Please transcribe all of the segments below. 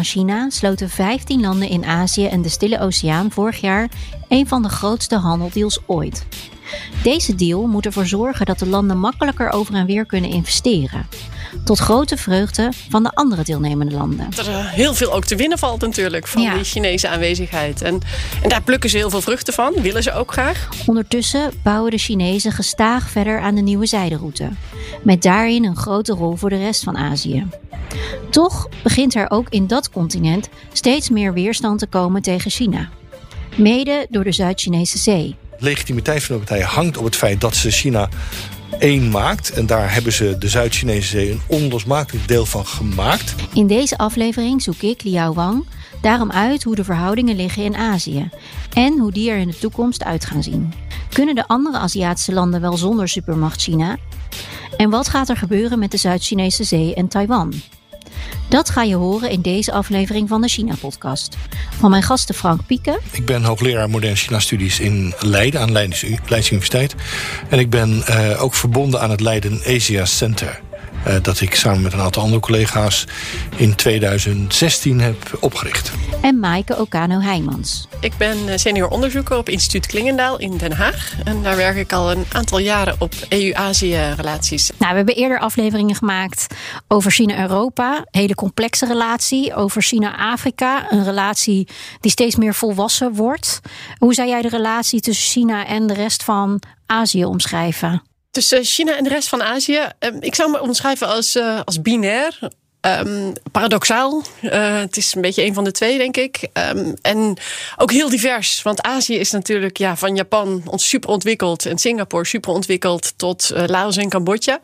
Van China sloten 15 landen in Azië en de Stille Oceaan vorig jaar een van de grootste handeldeals ooit. Deze deal moet ervoor zorgen dat de landen makkelijker over en weer kunnen investeren. Tot grote vreugde van de andere deelnemende landen. Dat er heel veel ook te winnen valt natuurlijk van Ja. die Chinese aanwezigheid. En, en daar plukken ze heel veel vruchten van, willen ze ook graag. Ondertussen bouwen de Chinezen gestaag verder aan de nieuwe zijderoute. Met daarin een grote rol voor de rest van Azië. Toch begint er ook in dat continent steeds meer weerstand te komen tegen China. Mede door de Zuid-Chinese Zee. legitimiteit van de partij hangt op het feit dat ze China één maakt. En daar hebben ze de Zuid-Chinese Zee een onlosmakelijk deel van gemaakt. In deze aflevering zoek ik, Liao Wang, daarom uit hoe de verhoudingen liggen in Azië en hoe die er in de toekomst uit gaan zien. Kunnen de andere Aziatische landen wel zonder supermacht China? En wat gaat er gebeuren met de Zuid-Chinese Zee en Taiwan? Dat ga je horen in deze aflevering van de China-podcast. Van mijn gasten Frank Pieken, Ik ben hoogleraar moderne China-studies in Leiden aan Leidens, Leids Universiteit. En ik ben eh, ook verbonden aan het Leiden Asia Center. eh, dat ik samen met een aantal andere collega's in 2016 heb opgericht. En Maaike Okano Heijmans. Ik ben eh, senior onderzoeker op instituut Klingendaal in Den Haag. En daar werk ik al een aantal jaren op EU-Azië-relaties. Nou, we hebben eerder afleveringen gemaakt over China-Europa. Hele complexe relatie. Over China-Afrika. Een relatie die steeds meer volwassen wordt. Hoe zou jij de relatie tussen China en de rest van Azië omschrijven? Tussen China en de rest van Azië, eh, ik zou me omschrijven als, eh, als binair. Ehm, paradoxaal. Eh, het is een beetje een van de twee, denk ik. Ehm, en ook heel divers. Want Azië is natuurlijk ja, van Japan super ontwikkeld. En Singapore super ontwikkeld. Tot eh, Laos en Cambodja.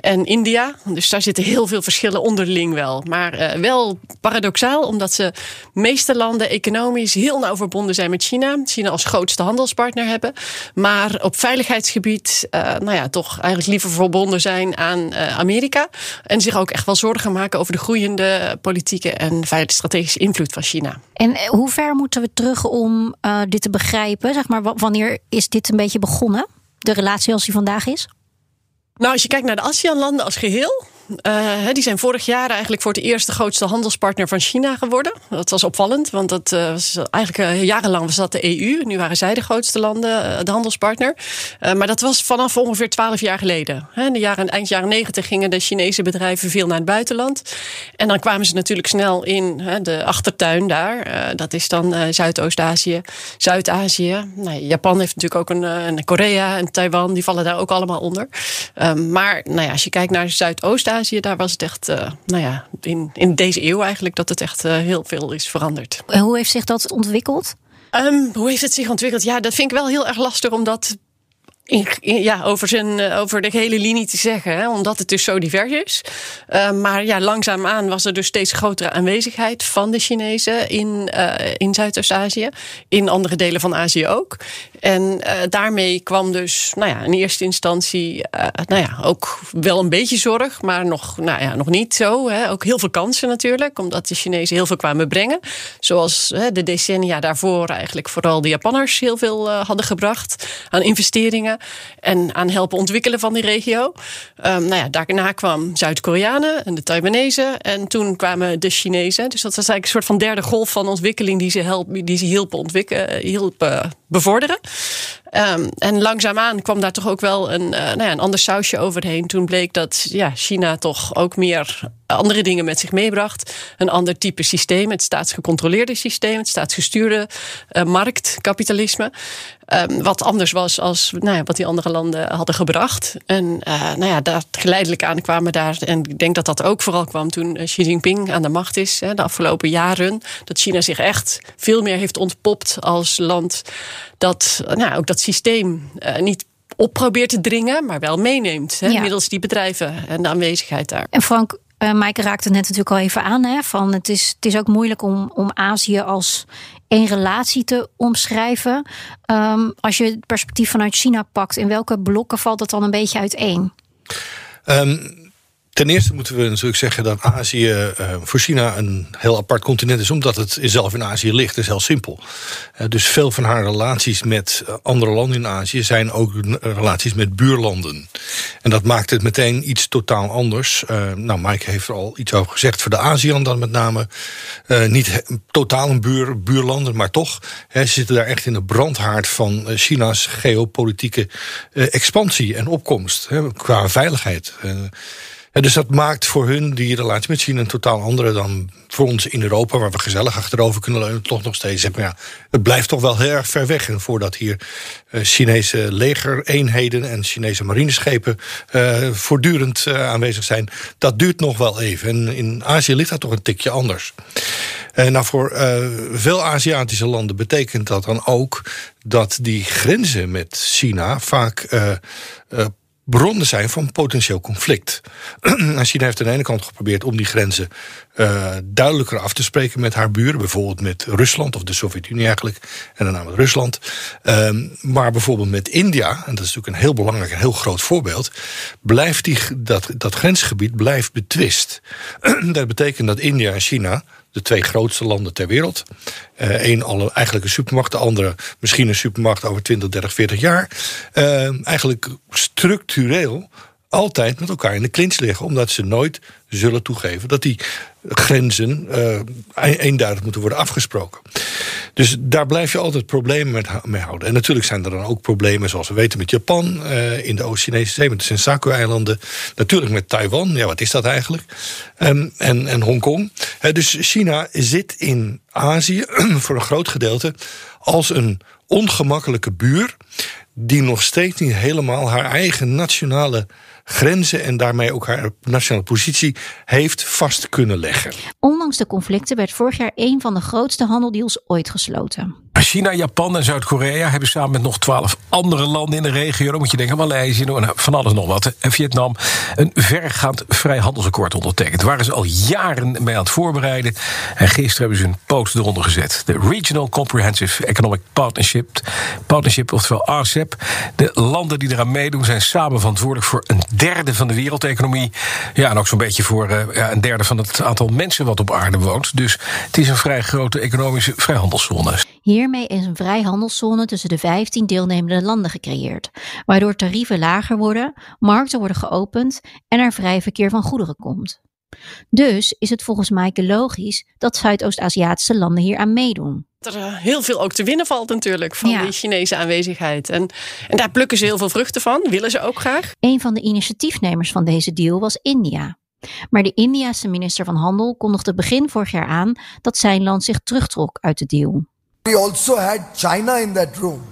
En India. Dus daar zitten heel veel verschillen onderling wel. Maar eh, wel paradoxaal, omdat ze meeste landen economisch heel nauw verbonden zijn met China. China als grootste handelspartner hebben. Maar op veiligheidsgebied, nou ja, toch eigenlijk liever verbonden zijn aan Amerika. En zich ook echt wel zorgen maken over de groeiende politieke en strategische invloed van China. En eh, hoe ver moeten we terug om eh, dit te begrijpen? Zeg maar, wa- wanneer is dit een beetje begonnen? De relatie als die vandaag is? Nou, als je kijkt naar de ASEAN-landen als geheel. Eh, die zijn vorig jaar eigenlijk voor het eerst de grootste handelspartner van China geworden. Dat was opvallend, want dat eh, was eigenlijk eh, jarenlang was dat de EU. Nu waren zij de grootste landen, de handelspartner. Maar dat was vanaf ongeveer twaalf jaar geleden. In de jaren, eind jaren negentig gingen de Chinese bedrijven veel naar het buitenland. En dan kwamen ze natuurlijk snel in de achtertuin daar. Dat is dan Zuidoost-Azië, Zuid-Azië. Nou, Japan heeft natuurlijk ook een, Korea en Taiwan, die vallen daar ook allemaal onder. Um, maar nou ja, als je kijkt naar Zuidoost-Azië, daar was het echt, uh, nou ja, in, in deze eeuw eigenlijk, dat het echt uh, heel veel is veranderd. En hoe heeft zich dat ontwikkeld? Um, hoe heeft het zich ontwikkeld? Ja, dat vind ik wel heel erg lastig, omdat ja, over, zijn, uh, over de hele linie te zeggen, hè, omdat het dus zo divers is. Uh, maar ja, langzaamaan was er dus steeds grotere aanwezigheid van de Chinezen in, uh, in Zuidoost-Azië, in andere delen van Azië ook. En daarmee kwam dus nou ja, in eerste instantie nou ja, ook wel een beetje zorg, maar nog, nou ja, nog niet zo. Hè. Ook heel veel kansen natuurlijk, omdat de Chinezen heel veel kwamen brengen. Zoals hè, de decennia daarvoor eigenlijk vooral de Japanners heel veel hadden gebracht aan investeringen en aan helpen ontwikkelen van die regio. Um, nou ja, daarna kwam Zuid-Koreanen en de Taiwanese. En toen kwamen de Chinezen. Dus dat was eigenlijk een soort van derde golf van ontwikkeling die ze, helpen, die ze hielpen, ontwikkelen, hielpen bevorderen. Um, en langzaamaan kwam daar toch ook wel een, uh, nou ja, een ander sausje overheen. Toen bleek dat ja, China toch ook meer andere dingen met zich meebracht. Een ander type systeem, het staatsgecontroleerde systeem, het staatsgestuurde uh, marktkapitalisme. Um, wat anders was als nou ja, wat die andere landen hadden gebracht. En uh, nou ja, daar geleidelijk aan kwamen daar. En ik denk dat dat ook vooral kwam toen Xi Jinping aan de macht is. Hè, de afgelopen jaren. Dat China zich echt veel meer heeft ontpopt als land dat nou, ook dat systeem uh, niet op probeert te dringen, maar wel meeneemt. Hè, Middels die bedrijven en de aanwezigheid daar. En Frank, uh, Maaike raakte het net natuurlijk al even aan. Hè, van het, is, het is ook moeilijk om, om Azië als één relatie te omschrijven. Um, als je het perspectief vanuit China pakt, in welke blokken valt dat dan een beetje uiteen? Um, Ten eerste moeten we natuurlijk zeggen dat Azië uh, voor China een heel apart continent is, omdat het zelf in Azië ligt. Dat is heel simpel. Uh, dus veel van haar relaties met eh, andere landen in Azië zijn ook relaties met buurlanden. En dat maakt het meteen iets totaal anders. Nou, Mike heeft er al iets over gezegd. Voor de ASEAN dan met name niet totaal een buur, buurlanden, maar toch. Ze zitten daar echt in de brandhaard van China's geopolitieke expansie en opkomst qua veiligheid dus dat maakt voor hun die relatie met China een totaal andere dan voor ons in Europa, waar we gezellig achterover kunnen leunen, toch nog steeds. Maar ja, het blijft toch wel heel erg ver weg. En voordat hier uh, Chinese legereenheden en Chinese marineschepen uh, voortdurend uh, aanwezig zijn, dat duurt nog wel even. En in Azië ligt dat toch een tikje anders. nou, voor veel Aziatische landen betekent dat dan ook dat die grenzen met China vaak bronnen zijn van potentieel conflict. China heeft aan de ene kant geprobeerd om die grenzen uh, duidelijker af te spreken met haar buren, bijvoorbeeld met Rusland of de Sovjet-Unie eigenlijk, en daarna met Rusland. Um, maar bijvoorbeeld met India, en dat is natuurlijk een heel belangrijk en heel groot voorbeeld, blijft die, dat, dat grensgebied blijft betwist. dat betekent dat India en China de twee grootste landen ter wereld. Eén uh, alle eigenlijk een supermacht, de andere misschien een supermacht over 20, 30, 40 jaar. Uh, eigenlijk structureel altijd met elkaar in de clinch liggen, omdat ze nooit zullen toegeven dat die grenzen uh, eenduidig moeten worden afgesproken. Dus daar blijf je altijd problemen mee houden. En natuurlijk zijn er dan ook problemen, zoals we weten, met Japan, uh, in de Oost-Chinese Zee, met de Sensaku-eilanden. Natuurlijk met Taiwan, ja, wat is dat eigenlijk? Um, en, en Hongkong. Dus China zit in Azië voor een groot gedeelte als een ongemakkelijke buur die nog steeds niet helemaal haar eigen nationale grenzen en daarmee ook haar nationale positie heeft vast kunnen leggen. Ondanks de conflicten werd vorig jaar een van de grootste handeldeals ooit gesloten. China, Japan en Zuid-Korea hebben samen met nog twaalf andere landen in de regio, dan moet je denken Maleisië, van alles nog wat, en Vietnam, een vergaand vrijhandelsakkoord ondertekend. Waar ze al jaren mee aan het voorbereiden. En gisteren hebben ze een poot eronder gezet. De Regional Comprehensive Economic Partnership, Partnership oftewel RCEP. De landen die eraan meedoen zijn samen verantwoordelijk voor een derde van de wereldeconomie. Ja, en ook zo'n beetje voor uh, ja, een derde van het aantal mensen wat op aarde woont. Dus het is een vrij grote economische vrijhandelszone. Hiermee is een vrijhandelszone tussen de 15 deelnemende landen gecreëerd, waardoor tarieven lager worden, markten worden geopend en er vrij verkeer van goederen komt. Dus is het volgens Maaike logisch dat Zuidoost-Aziatische landen hier aan meedoen. Er uh, heel veel ook te winnen valt natuurlijk van ja. die Chinese aanwezigheid. En, en daar plukken ze heel veel vruchten van, willen ze ook graag. Een van de initiatiefnemers van deze deal was India. Maar de Indiase minister van Handel kondigde begin vorig jaar aan dat zijn land zich terugtrok uit de deal. We also had China in that room,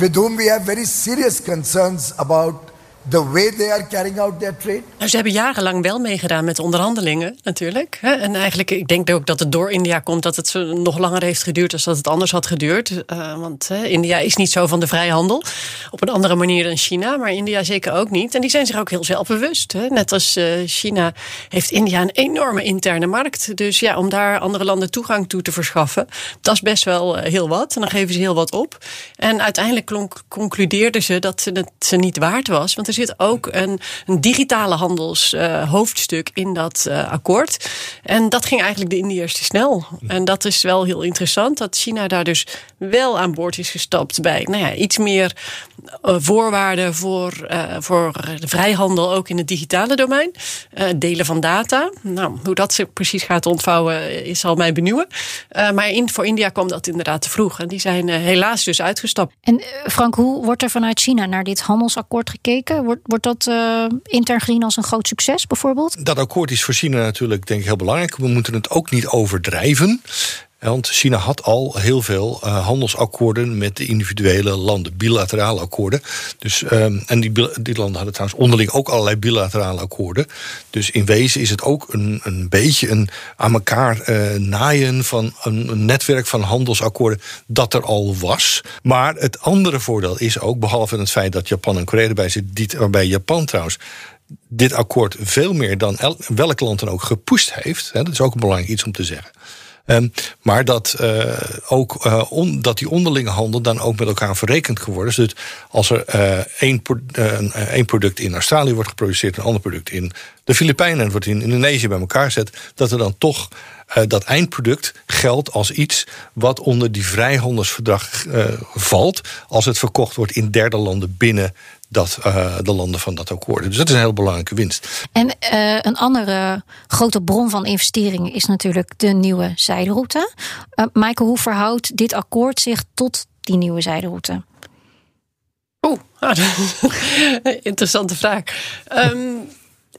with whom we have very serious concerns about the way they are carrying out their trade? Nou, ze hebben jarenlang wel meegedaan met onderhandelingen, natuurlijk. En eigenlijk, ik denk ook dat het door India komt dat het nog langer heeft geduurd dan dat het anders had geduurd. Uh, want India is niet zo van de vrijhandel. Op een andere manier dan China, maar India zeker ook niet. En die zijn zich ook heel zelfbewust. Net als uh, China heeft India een enorme interne markt. Dus ja, om daar andere landen toegang toe te verschaffen, dat is best wel uh, heel wat. En dan geven ze heel wat op. En uiteindelijk concludeerden ze dat het ze niet waard was. Want er zit ook een, een digitale handelshoofdstuk uh, in dat uh, akkoord. En dat ging eigenlijk de Indiërs te snel. En dat is wel heel interessant dat China daar dus wel aan boord is gestapt bij nou ja, iets meer voorwaarden voor, voor de vrijhandel, ook in het digitale domein. delen van data. Nou, hoe dat zich precies gaat ontvouwen is al mij benieuwen. maar in, voor India kwam dat inderdaad te vroeg. En die zijn helaas dus uitgestapt. En Frank, hoe wordt er vanuit China naar dit handelsakkoord gekeken? Wordt, wordt dat uh, intern gezien als een groot succes bijvoorbeeld? Dat akkoord is voor China natuurlijk denk ik heel belangrijk. We moeten het ook niet overdrijven. Want China had al heel veel uh, handelsakkoorden met de individuele landen, bilaterale akkoorden. Dus, um, en die, landen hadden trouwens onderling ook allerlei bilaterale akkoorden. Dus in wezen is het ook een, een beetje een aan elkaar uh, naaien van een, netwerk van handelsakkoorden dat er al was. Maar het andere voordeel is ook, behalve het feit dat Japan en Korea erbij zitten, waarbij Japan trouwens dit akkoord veel meer dan welk land dan ook gepusht heeft. Hè, dat is ook een belangrijk iets om te zeggen. Um, maar dat, uh, ook, on, dat die onderlinge handel dan ook met elkaar verrekend geworden is. Dus als er uh, één, één product in Australië wordt geproduceerd, een ander product in de Filipijnen en wordt in Indonesië bij elkaar zet, dat er dan toch dat eindproduct geldt als iets wat onder die vrijhandelsverdrag valt. Als het verkocht wordt in derde landen binnen dat, uh, de landen van dat akkoord. Dus dat is een heel belangrijke winst. En uh, een andere grote bron van investeringen is natuurlijk de nieuwe zijderoute. Uh, Maaike, hoe verhoudt dit akkoord zich tot die nieuwe zijderoute? Oeh, interessante vraag. Um,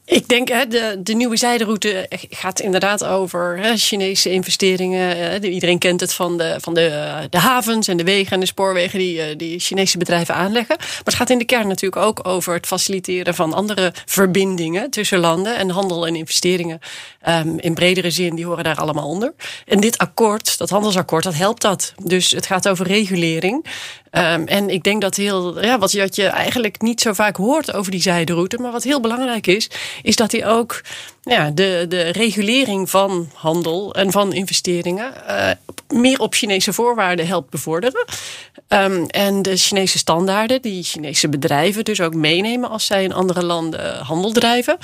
ik denk, de, de nieuwe zijderoute gaat inderdaad over Chinese investeringen. Hè, iedereen kent het van, de, van de, de havens en de wegen en de spoorwegen die, eh, die Chinese bedrijven aanleggen. Maar het gaat in de kern natuurlijk ook over het faciliteren van andere verbindingen tussen landen. En handel en investeringen um, in bredere zin, die horen daar allemaal onder. En dit akkoord, dat handelsakkoord, dat helpt dat. Dus het gaat over regulering. Um, en ik denk dat heel, ja, wat, wat je eigenlijk niet zo vaak hoort over die zijderoute, maar wat heel belangrijk is, is dat hij ook ja, de, de regulering van handel en van investeringen uh, meer op Chinese voorwaarden helpt bevorderen. Um, en de Chinese standaarden, die Chinese bedrijven dus ook meenemen als zij in andere landen handel drijven.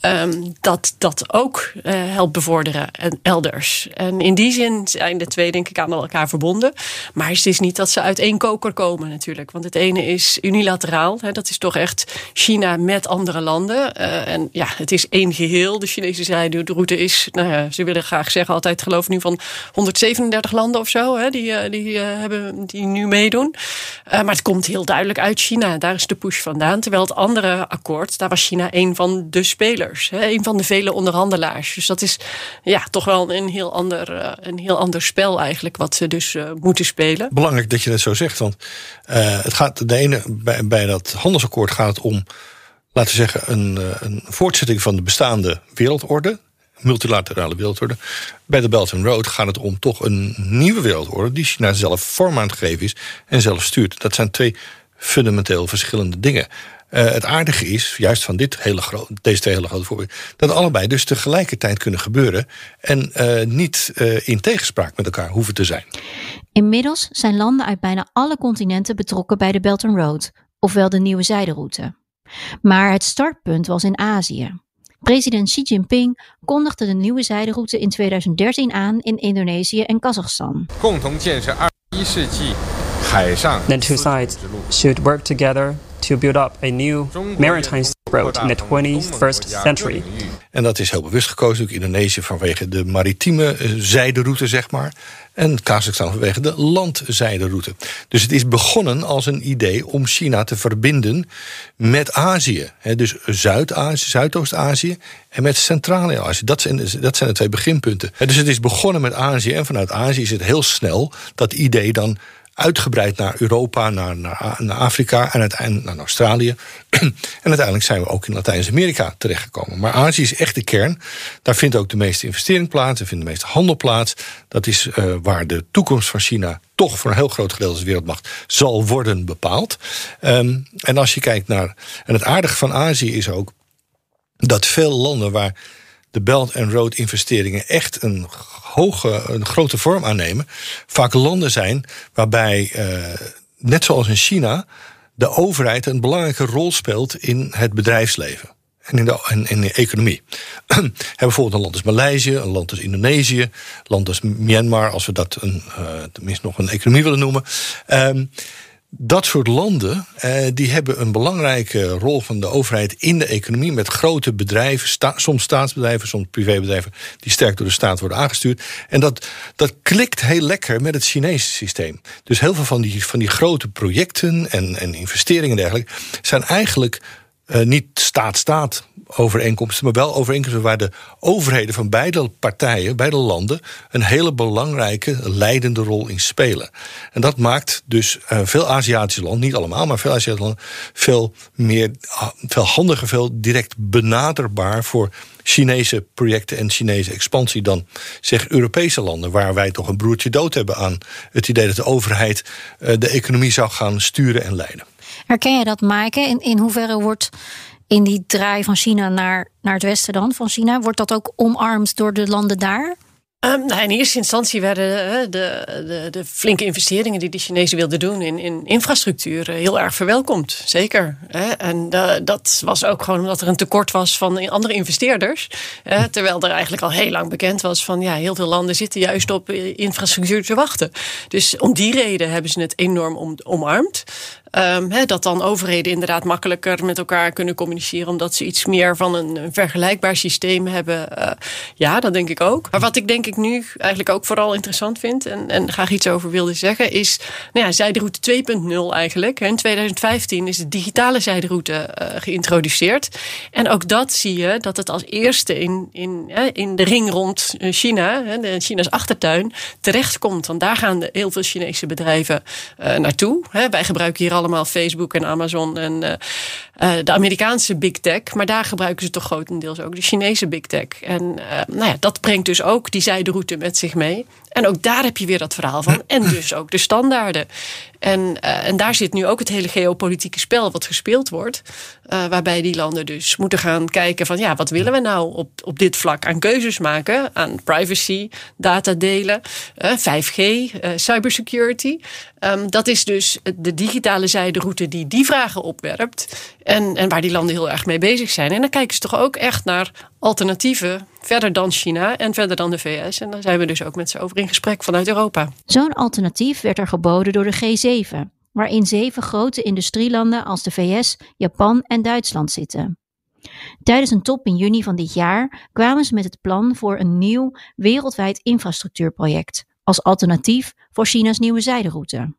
Um, dat dat ook uh, helpt bevorderen en elders. En in die zin zijn de twee denk ik aan elkaar verbonden. Maar het is niet dat ze uit één koker komen natuurlijk. Want het ene is unilateraal. Hè, dat is toch echt China met andere landen. Uh, en ja, het is één geheel. De Chinese zijde, de route is, nou ja, ze willen graag zeggen altijd geloof nu van 137 landen of zo. Hè, die, uh, die, hebben, die nu meedoen. maar het komt heel duidelijk uit China. Daar is de push vandaan. Terwijl het andere akkoord, daar was China één van de spelers. Hè, een van de vele onderhandelaars. Dus dat is ja, toch wel een heel ander, een heel ander spel eigenlijk, wat ze dus moeten spelen. Belangrijk dat je dat zo zegt, want het gaat de ene, bij, bij dat handelsakkoord gaat het om, laten we zeggen, een, een voortzetting van de bestaande wereldorde multilaterale wereldorde. Bij de Belt and Road gaat het om toch een nieuwe wereldorde die China zelf vorm aan het geven is en zelf stuurt. Dat zijn twee fundamenteel verschillende dingen. Uh, het aardige is, juist van dit hele deze twee hele grote voorbeelden, dat allebei dus tegelijkertijd kunnen gebeuren en uh, niet in tegenspraak met elkaar hoeven te zijn. Inmiddels zijn landen uit bijna alle continenten betrokken bij de Belt and Road, ofwel de nieuwe zijderoute. Maar het startpunt was in Azië. President Xi Jinping kondigde de nieuwe zijderoute in 2013 aan in Indonesië en Kazachstan. The two sides should work together to build up a new maritime road in the 21st century. En dat is heel bewust gekozen, ook Indonesië vanwege de maritieme eh, zijderoute, zeg maar. En Kazachstan vanwege de landzijderoute. Dus het is begonnen als een idee om China te verbinden met Azië. Dus Zuid-Azië, Zuidoost-Azië en met Centraal-Azië. Dat zijn, dat zijn de twee beginpunten. Dus het is begonnen met Azië en vanuit Azië is het heel snel dat idee dan uitgebreid naar Europa, naar, naar, Afrika en uiteindelijk naar Australië. en uiteindelijk zijn we ook in Latijns-Amerika terechtgekomen. Maar Azië is echt de kern. Daar vindt ook de meeste investering plaats, daar vindt de meeste handel plaats. Dat is uh, waar de toekomst van China toch voor een heel groot gedeelte als wereldmacht zal worden bepaald. Um, en als je kijkt naar. En het aardige van Azië is ook dat veel landen waar de Belt and Road investeringen echt een hoge, een grote vorm aannemen, vaak landen zijn waarbij, uh, net zoals in China, de overheid een belangrijke rol speelt in het bedrijfsleven. En in de, in, in de economie. bijvoorbeeld een land als Maleisië, een land als Indonesië, een land als Myanmar, als we dat een, uh, tenminste nog een economie willen noemen. Um, dat soort landen eh, die hebben een belangrijke rol van de overheid in de economie met grote bedrijven, soms staatsbedrijven, soms privébedrijven, die sterk door de staat worden aangestuurd. En dat, dat klikt heel lekker met het Chinese systeem. Dus heel veel van die, van die grote projecten en, en investeringen en dergelijke zijn eigenlijk uh, niet staat-staat overeenkomsten, maar wel overeenkomsten waar de overheden van beide partijen, beide landen, een hele belangrijke leidende rol in spelen. En dat maakt dus uh, veel Aziatische landen, niet allemaal, maar veel Aziatische landen, veel meer, veel handiger, veel direct benaderbaar voor Chinese projecten en Chinese expansie dan zeg Europese landen, waar wij toch een broertje dood hebben aan het idee dat de overheid uh, de economie zou gaan sturen en leiden. Herken je dat, Maaike? In, in hoeverre wordt in die draai van China naar, naar het westen dan van China, wordt dat ook omarmd door de landen daar? Um, nou, in eerste instantie werden de, de, de, flinke investeringen die de Chinezen wilden doen in, in infrastructuur heel erg verwelkomd. Zeker. En uh, dat was ook gewoon omdat er een tekort was van andere investeerders. Terwijl er eigenlijk al heel lang bekend was van ja, heel veel landen zitten juist op infrastructuur te wachten. Dus om die reden hebben ze het enorm om, omarmd. Um, dat dan overheden inderdaad makkelijker met elkaar kunnen communiceren, omdat ze iets meer van een, vergelijkbaar systeem hebben. Uh, ja, dat denk ik ook. Maar wat ik denk ik nu eigenlijk ook vooral interessant vind en, en graag iets over wilde zeggen, is nou ja, zijderoute 2.0 eigenlijk. In 2015 is de digitale zijderoute uh, geïntroduceerd. En ook dat zie je dat het als eerste in, in, in de ring rond China, de China's achtertuin, terechtkomt. Want daar gaan heel veel Chinese bedrijven naartoe. Wij gebruiken hier allemaal Facebook en Amazon en uh, uh, de Amerikaanse big tech. Maar daar gebruiken ze toch grotendeels ook de Chinese big tech. En uh, nou ja, dat brengt dus ook die zijderoute met zich mee. En ook daar heb je weer dat verhaal van. En dus ook de standaarden. En, en daar zit nu ook het hele geopolitieke spel wat gespeeld wordt. Waarbij die landen dus moeten gaan kijken van ja, wat willen we nou op, op dit vlak aan keuzes maken? Aan privacy, data delen, uh, 5G, cybersecurity. Um, dat is dus de digitale zijderoute die die vragen opwerpt. En, en waar die landen heel erg mee bezig zijn. En dan kijken ze toch ook echt naar alternatieven verder dan China en verder dan de VS. En daar zijn we dus ook met ze over in gesprek vanuit Europa. Zo'n alternatief werd er geboden door de G7, waarin zeven grote industrielanden als de VS, Japan en Duitsland zitten. Tijdens een top in juni van dit jaar kwamen ze met het plan voor een nieuw wereldwijd infrastructuurproject als alternatief voor China's nieuwe zijderoute.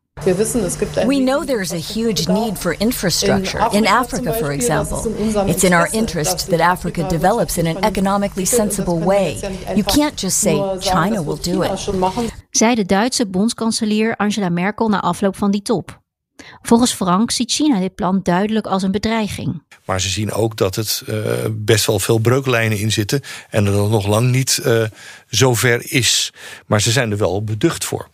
We know there's a huge need for infrastructure in Africa, for example. It's in our interest that Africa develops in an economically sensible way. You can't just say China will do it. Zei de Duitse bondskanselier Angela Merkel na afloop van die top. Volgens Frank ziet China dit plan duidelijk als een bedreiging. Maar ze zien ook dat het uh, best wel veel breuklijnen in zitten en dat het nog lang niet uh, zover is. Maar ze zijn er wel beducht voor.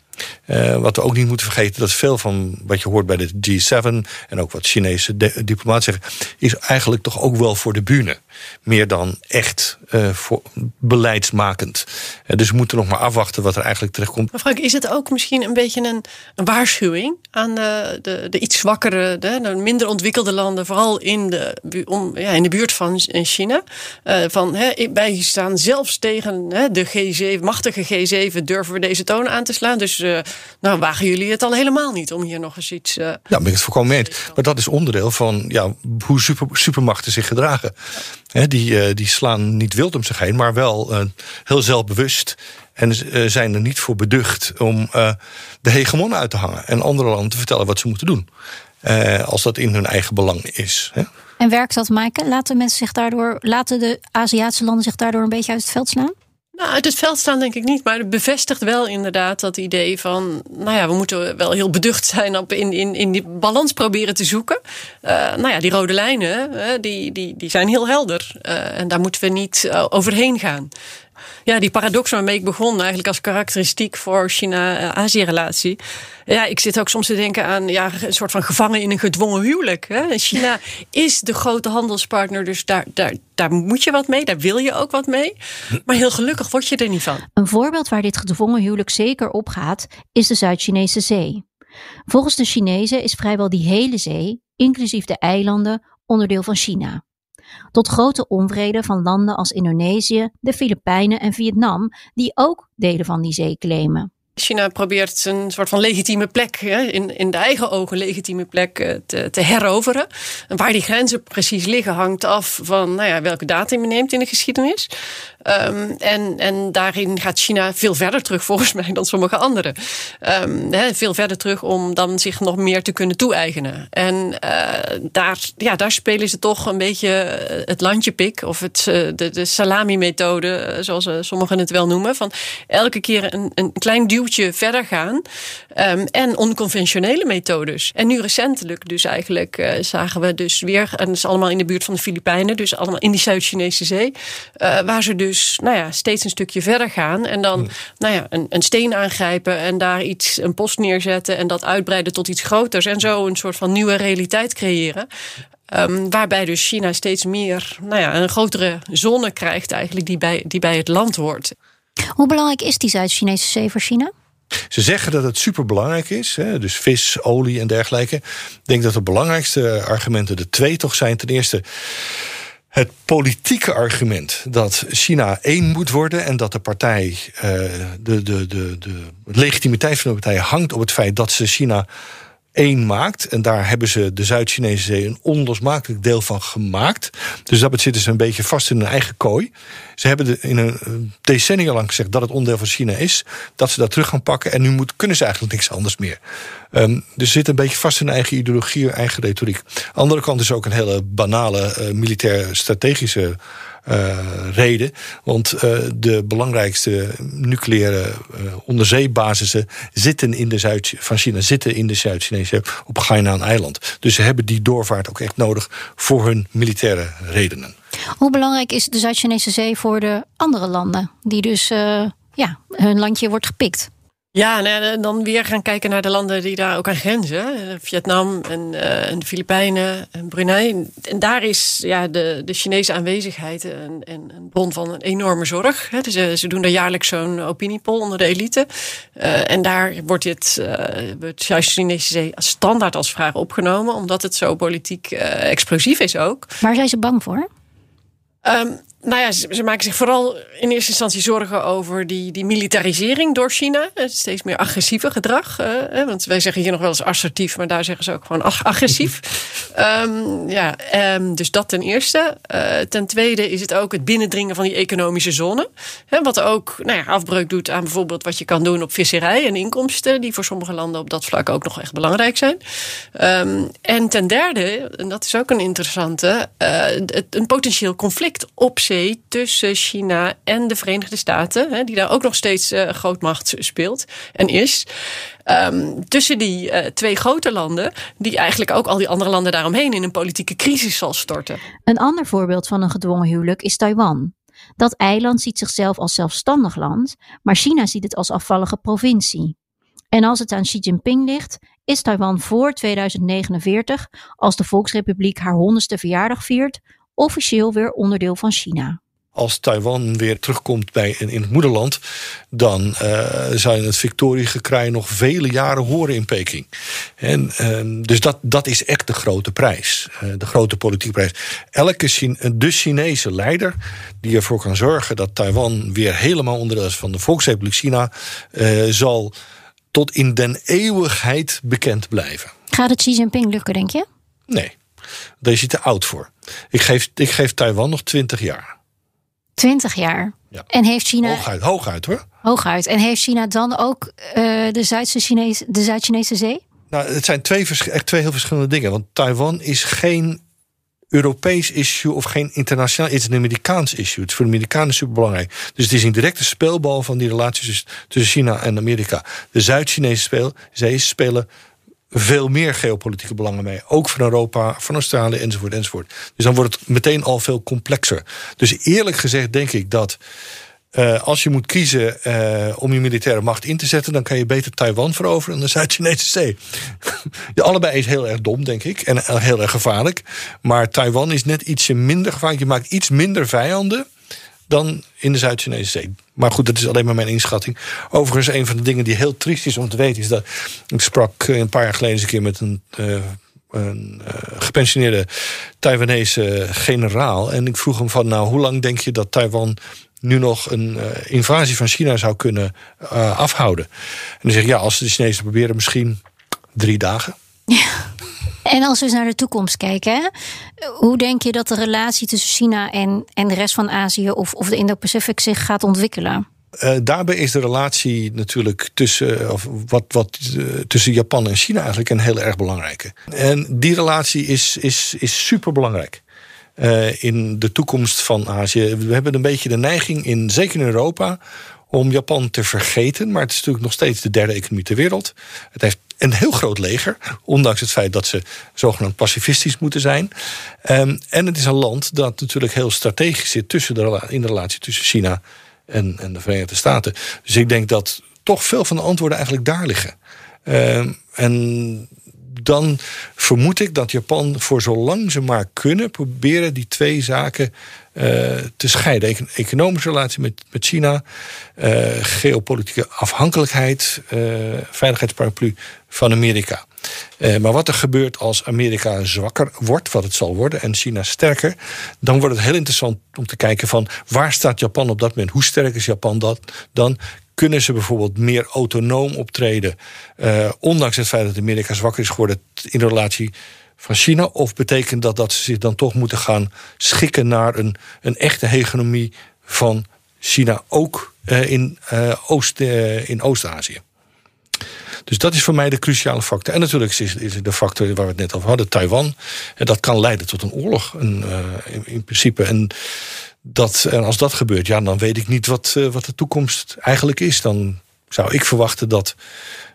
Uh, wat we ook niet moeten vergeten, dat veel van wat je hoort bij de G7 en ook wat Chinese diplomaten zeggen, is eigenlijk toch ook wel voor de bühne. Meer dan echt uh, voor beleidsmakend. Uh, dus we moeten nog maar afwachten wat er eigenlijk terechtkomt. Maar Frank, is het ook misschien een beetje een, een waarschuwing aan de, de, de, iets zwakkere, de, de, minder ontwikkelde landen, vooral in de, om, ja, in de buurt van China? van, hè, wij staan zelfs tegen hè, de G7, machtige G7, durven we deze toon aan te slaan. Dus uh, nou wagen jullie het al helemaal niet om hier nog eens iets. Uh, ja, ben ik het volkomen mee eens. Maar dat is onderdeel van ja, hoe super, supermachten zich gedragen. He, die, uh, die slaan niet wild om zich heen, maar wel uh, heel zelfbewust. En zijn er niet voor beducht om de hegemon uit te hangen. En andere landen te vertellen wat ze moeten doen. als dat in hun eigen belang is. He. En werkt dat, Maaike? Laten mensen zich daardoor, laten de Aziatische landen zich daardoor een beetje uit het veld slaan? Nou, uit het veld staan denk ik niet, maar het bevestigt wel inderdaad dat idee van, nou ja, we moeten wel heel beducht zijn op in, in, in die balans proberen te zoeken. Uh, nou ja, die rode lijnen, uh, die, die, die zijn heel helder uh, en daar moeten we niet overheen gaan. Ja, die paradox waarmee ik begon, eigenlijk als karakteristiek voor China-Azië-relatie. Ja, ik zit ook soms te denken aan ja, een soort van gevangen in een gedwongen huwelijk. Hè? China is de grote handelspartner, dus daar, daar, daar moet je wat mee, daar wil je ook wat mee. Maar heel gelukkig word je er niet van. Een voorbeeld waar dit gedwongen huwelijk zeker op gaat, is de Zuid-Chinese Zee. Volgens de Chinezen is vrijwel die hele zee, inclusief de eilanden, onderdeel van China. Tot grote onvrede van landen als Indonesië, de Filipijnen en Vietnam, die ook delen van die zee claimen. China probeert een soort van legitieme plek, in, in de eigen ogen legitieme plek, eh, te, te heroveren. En waar die grenzen precies liggen hangt af van nou ja, welke datum je neemt in de geschiedenis. Um, en, en daarin gaat China veel verder terug, volgens mij, dan sommige anderen. Um, veel verder terug om dan zich nog meer te kunnen toe-eigenen. En uh, daar, ja, daar spelen ze toch een beetje het landje pik, of het, de, de salami-methode, zoals sommigen het wel noemen. Van elke keer een, een klein duw verder gaan. Um, en onconventionele methodes. En nu recentelijk dus eigenlijk uh, zagen we dus weer... en dat is allemaal in de buurt van de Filipijnen... dus allemaal in die Zuid-Chinese zee... Uh, waar ze dus nou ja, steeds een stukje verder gaan... en dan hmm. nou ja, een, een steen aangrijpen en daar iets, een post neerzetten... en dat uitbreiden tot iets groters... en zo een soort van nieuwe realiteit creëren. Um, waarbij dus China steeds meer nou ja, een grotere zone krijgt eigenlijk die bij, die bij het land hoort. Hoe belangrijk is die Zuid-Chinese zee voor China? Ze zeggen dat het superbelangrijk is, dus vis, olie en dergelijke. Ik denk dat de belangrijkste argumenten de twee toch zijn. Ten eerste het politieke argument dat China één moet worden en dat de partij, uh, de, de, de, de legitimiteit van de partij hangt op het feit dat ze China één maakt. En daar hebben ze de Zuid-Chinese Zee een onlosmakelijk deel van gemaakt. Dus dat zitten ze een beetje vast in hun eigen kooi. Ze hebben in een decennia lang gezegd dat het onderdeel van China is. Dat ze dat terug gaan pakken. En nu moet, kunnen ze eigenlijk niks anders meer. Um, dus ze zitten een beetje vast in hun eigen ideologie, eigen retoriek. Andere kant is ook een hele banale uh, militair strategische uh, reden. Want uh, de belangrijkste nucleaire uh, onderzeebasissen zitten in de Zuid van China zitten in de Zuid-Chinese op Hainan-eiland. Dus ze hebben die doorvaart ook echt nodig voor hun militaire redenen. Hoe belangrijk is de Zuid-Chinese zee voor de andere landen die dus ja, hun landje wordt gepikt? Ja, en dan weer gaan kijken naar de landen die daar ook aan grenzen. Vietnam en, uh, en de Filipijnen en Brunei. En daar is ja, de, de Chinese aanwezigheid een, een bron van een enorme zorg. Dus, uh, ze doen daar jaarlijks zo'n opiniepoll onder de elite. Uh, en daar wordt dit, het Chinese zee als standaard als vraag opgenomen. Omdat het zo politiek explosief is ook. Waar zijn ze bang voor? Um, nou ja, ze, maken zich vooral in eerste instantie zorgen over die, die militarisering door China. Het steeds meer agressieve gedrag. Uh, want wij zeggen hier nog wel eens assertief, maar daar zeggen ze ook gewoon ag agressief. um, ja, um, dus dat ten eerste. Uh, ten tweede is het ook het binnendringen van die economische zone. Hè, wat ook nou ja, afbreuk doet aan bijvoorbeeld wat je kan doen op visserij en inkomsten, die voor sommige landen op dat vlak ook nog echt belangrijk zijn. Um, en ten derde, en dat is ook een interessante, uh, het, een potentieel conflict op zich tussen China en de Verenigde Staten, die daar ook nog steeds uh, grootmacht speelt en is. Um, tussen die uh, twee grote landen, die eigenlijk ook al die andere landen daaromheen in een politieke crisis zal storten. Een ander voorbeeld van een gedwongen huwelijk is Taiwan. Dat eiland ziet zichzelf als zelfstandig land, maar China ziet het als afvallige provincie. En als het aan Xi Jinping ligt, is Taiwan voor 2049, als de Volksrepubliek haar honderdste verjaardag viert, officieel weer onderdeel van China als Taiwan weer terugkomt bij, in het moederland, dan uh, zou je het Victoriegekrij nog vele jaren horen in Peking. En, uh, dus dat, dat is echt de grote prijs, uh, de grote politieke prijs. Elke Chine, de Chinese leider die ervoor kan zorgen dat Taiwan weer helemaal onderdeel is van de Volksrepubliek China, zal tot in den eeuwigheid bekend blijven. Gaat het Xi Jinping lukken, denk je? Nee. Daar is hij te oud voor. Ik geef, ik geef Taiwan nog twintig jaar. Twintig jaar? Ja. En heeft China... Hooguit, hooguit hoor. Hooguit. En heeft China dan ook uh, de Zuid-Chinese Zuid Zee? Nou, het zijn twee, echt twee heel verschillende dingen. Want Taiwan is geen Europees issue of geen internationaal. Het is een Amerikaans issue. Het is voor de Amerikanen superbelangrijk. Dus het is een directe speelbal van die relaties tussen China en Amerika. De Zuid-Chinese zee spelen veel meer geopolitieke belangen mee. Ook van Europa, van Australië enzovoort enzovoort. Dus dan wordt het meteen al veel complexer. Dus eerlijk gezegd denk ik dat uh, als je moet kiezen uh, om je militaire macht in te zetten, dan kan je beter Taiwan veroveren dan de Zuid-Chinese Zee. ja, allebei is heel erg dom, denk ik, en heel erg gevaarlijk. Maar Taiwan is net ietsje minder gevaarlijk. Je maakt iets minder vijanden dan in de Zuid-Chinese Zee. Maar goed, dat is alleen maar mijn inschatting. Overigens, een van de dingen die heel triest is om te weten... is dat ik sprak eh, een paar jaar geleden eens een keer met een... Uh, een uh, gepensioneerde Taiwanese generaal. En ik vroeg hem van, nou, hoe lang denk je dat Taiwan nu nog een invasie van China zou kunnen afhouden. En dan zeg je, ja, als de Chinezen proberen, misschien drie dagen. Ja. En als we eens naar de toekomst kijken, hoe denk je dat de relatie tussen China en, en de rest van Azië of, of de Indo-Pacific zich gaat ontwikkelen? Uh, daarbij is de relatie natuurlijk tussen, of wat, wat, uh, tussen Japan en China eigenlijk een heel erg belangrijke. En die relatie is, is, is super belangrijk. In de toekomst van Azië. We hebben een beetje de neiging, in, zeker in Europa, om Japan te vergeten. Maar het is natuurlijk nog steeds de derde economie ter wereld. Het heeft een heel groot leger, ondanks het feit dat ze zogenaamd pacifistisch moeten zijn. Um, en het is een land dat natuurlijk heel strategisch zit tussen de, in de relatie tussen China en, en de Verenigde Staten. Dus ik denk dat toch veel van de antwoorden eigenlijk daar liggen. Um, en dan vermoed ik dat Japan voor zolang ze maar kunnen proberen die twee zaken uh, te scheiden. Economische relatie met, met China, uh, geopolitieke afhankelijkheid, uh, veiligheidsparaplu van Amerika. maar wat er gebeurt als Amerika zwakker wordt, wat het zal worden, en China sterker, dan wordt het heel interessant om te kijken van waar staat Japan op dat moment? Hoe sterk is Japan dat dan? Kunnen ze bijvoorbeeld meer autonoom optreden, uh, ondanks het feit dat Amerika zwakker is geworden in relatie van China? Of betekent dat dat ze zich dan toch moeten gaan schikken naar een, een echte hegemonie van China, ook uh, in, uh, Oost, in Oost-Azië? Dus dat is voor mij de cruciale factor. En natuurlijk is, de factor waar we het net over hadden, Taiwan. Dat kan leiden tot een oorlog in principe. En dat, en als dat gebeurt, ja, dan weet ik niet wat, uh, wat de toekomst eigenlijk is. Dan zou ik verwachten dat,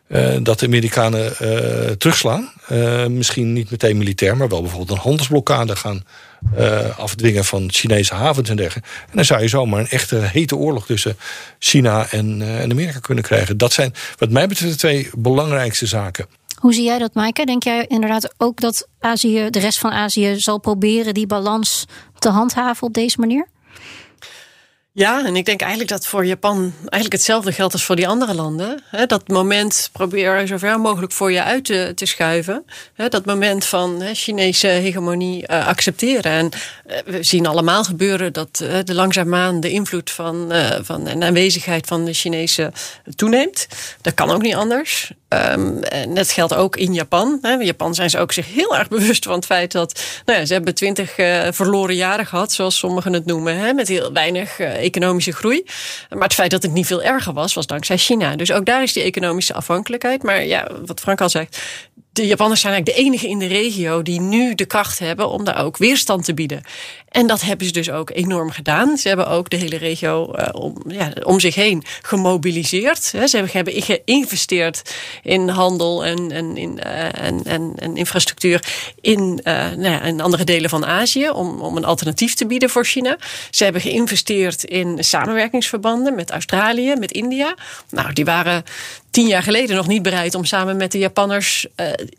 uh, dat de Amerikanen uh, terugslaan. misschien niet meteen militair, maar wel bijvoorbeeld een handelsblokkade gaan afdwingen van Chinese havens en dergelijke. En dan zou je zomaar een echte hete oorlog tussen China en, en Amerika kunnen krijgen. Dat zijn, wat mij betreft, de twee belangrijkste zaken. Hoe zie jij dat, Maaike? Denk jij inderdaad ook dat Azië, de rest van Azië zal proberen die balans te handhaven op deze manier? Ja, en ik denk eigenlijk dat voor Japan eigenlijk hetzelfde geldt als voor die andere landen. dat moment probeer zo ver mogelijk voor je uit te, schuiven. dat moment van Chinese hegemonie uh, accepteren. En we zien allemaal gebeuren dat uh, de langzaamaan de invloed van, van en aanwezigheid van de Chinese toeneemt. Dat kan ook niet anders. Um, en dat geldt ook in Japan. In Japan zijn ze ook zich heel erg bewust van het feit dat nou ja, ze hebben twintig verloren jaren gehad, zoals sommigen het noemen, hè, met heel weinig economische groei. Maar het feit dat het niet veel erger was, was dankzij China. Dus ook daar is die economische afhankelijkheid. Maar ja, wat Frank al zegt, de Japanners zijn eigenlijk de enige in de regio die nu de kracht hebben om daar ook weerstand te bieden. En dat hebben ze dus ook enorm gedaan. Ze hebben ook de hele regio uh, om, ja, om zich heen gemobiliseerd. Ze hebben geïnvesteerd in handel en, en, in, uh, en, en, en, infrastructuur in, uh, nou ja, in andere delen van Azië om, om een alternatief te bieden voor China. Ze hebben geïnvesteerd in samenwerkingsverbanden met Australië, met India. Nou, die waren tien jaar geleden nog niet bereid om samen met de Japanners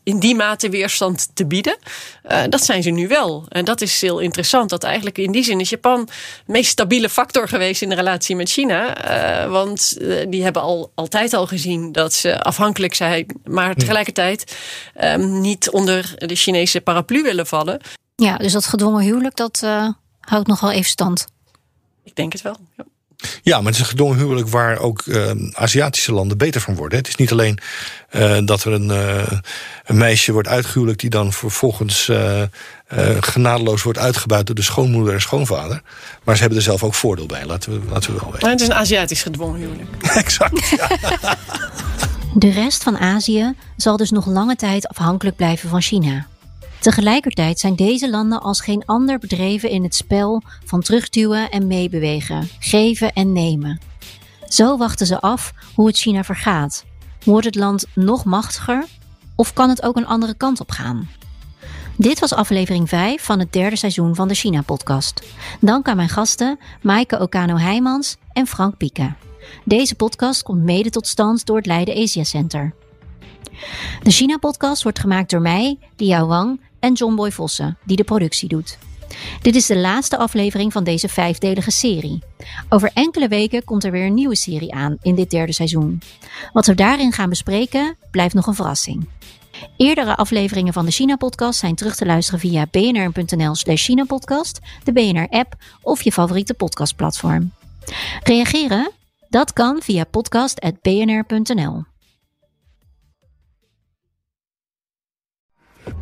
in die mate weerstand te bieden. Dat zijn ze nu wel. En dat is heel interessant. Eigenlijk in die zin is Japan de meest stabiele factor geweest in de relatie met China. Uh, want die hebben al, altijd al gezien dat ze afhankelijk zijn, maar tegelijkertijd um, niet onder de Chinese paraplu willen vallen. Ja, dus dat gedwongen huwelijk, dat houdt nog wel even stand. Ik denk het wel. Ja. Ja, maar het is een gedwongen huwelijk waar ook uh, Aziatische landen beter van worden. Het is niet alleen uh, dat er een, uh, een, meisje wordt uitgehuwelijkt die dan vervolgens genadeloos wordt uitgebuit door de schoonmoeder en schoonvader. Maar ze hebben er zelf ook voordeel bij, laten we, laten we wel weten. Maar het is een Aziatisch gedwongen huwelijk. exact. Ja. De rest van Azië zal dus nog lange tijd afhankelijk blijven van China. Tegelijkertijd zijn deze landen als geen ander bedreven in het spel van terugduwen en meebewegen, geven en nemen. Zo wachten ze af hoe het China vergaat. Wordt het land nog machtiger of kan het ook een andere kant op gaan? Dit was aflevering 5 van het derde seizoen van de China-podcast. Dank aan mijn gasten Maaike Okano-Heijmans en Frank Pieke. Deze podcast komt mede tot stand door het Leiden Asia Center. De China-podcast wordt gemaakt door mij, Liao Wang en John Boy Vossen, die de productie doet. Dit is de laatste aflevering van deze vijfdelige serie. Over enkele weken komt er weer een nieuwe serie aan in dit derde seizoen. Wat we daarin gaan bespreken, blijft nog een verrassing. Eerdere afleveringen van de China-podcast zijn terug te luisteren via bnr.nl slash China-podcast, de BNR-app of je favoriete podcastplatform. Reageren? Dat kan via podcast.bnr.nl.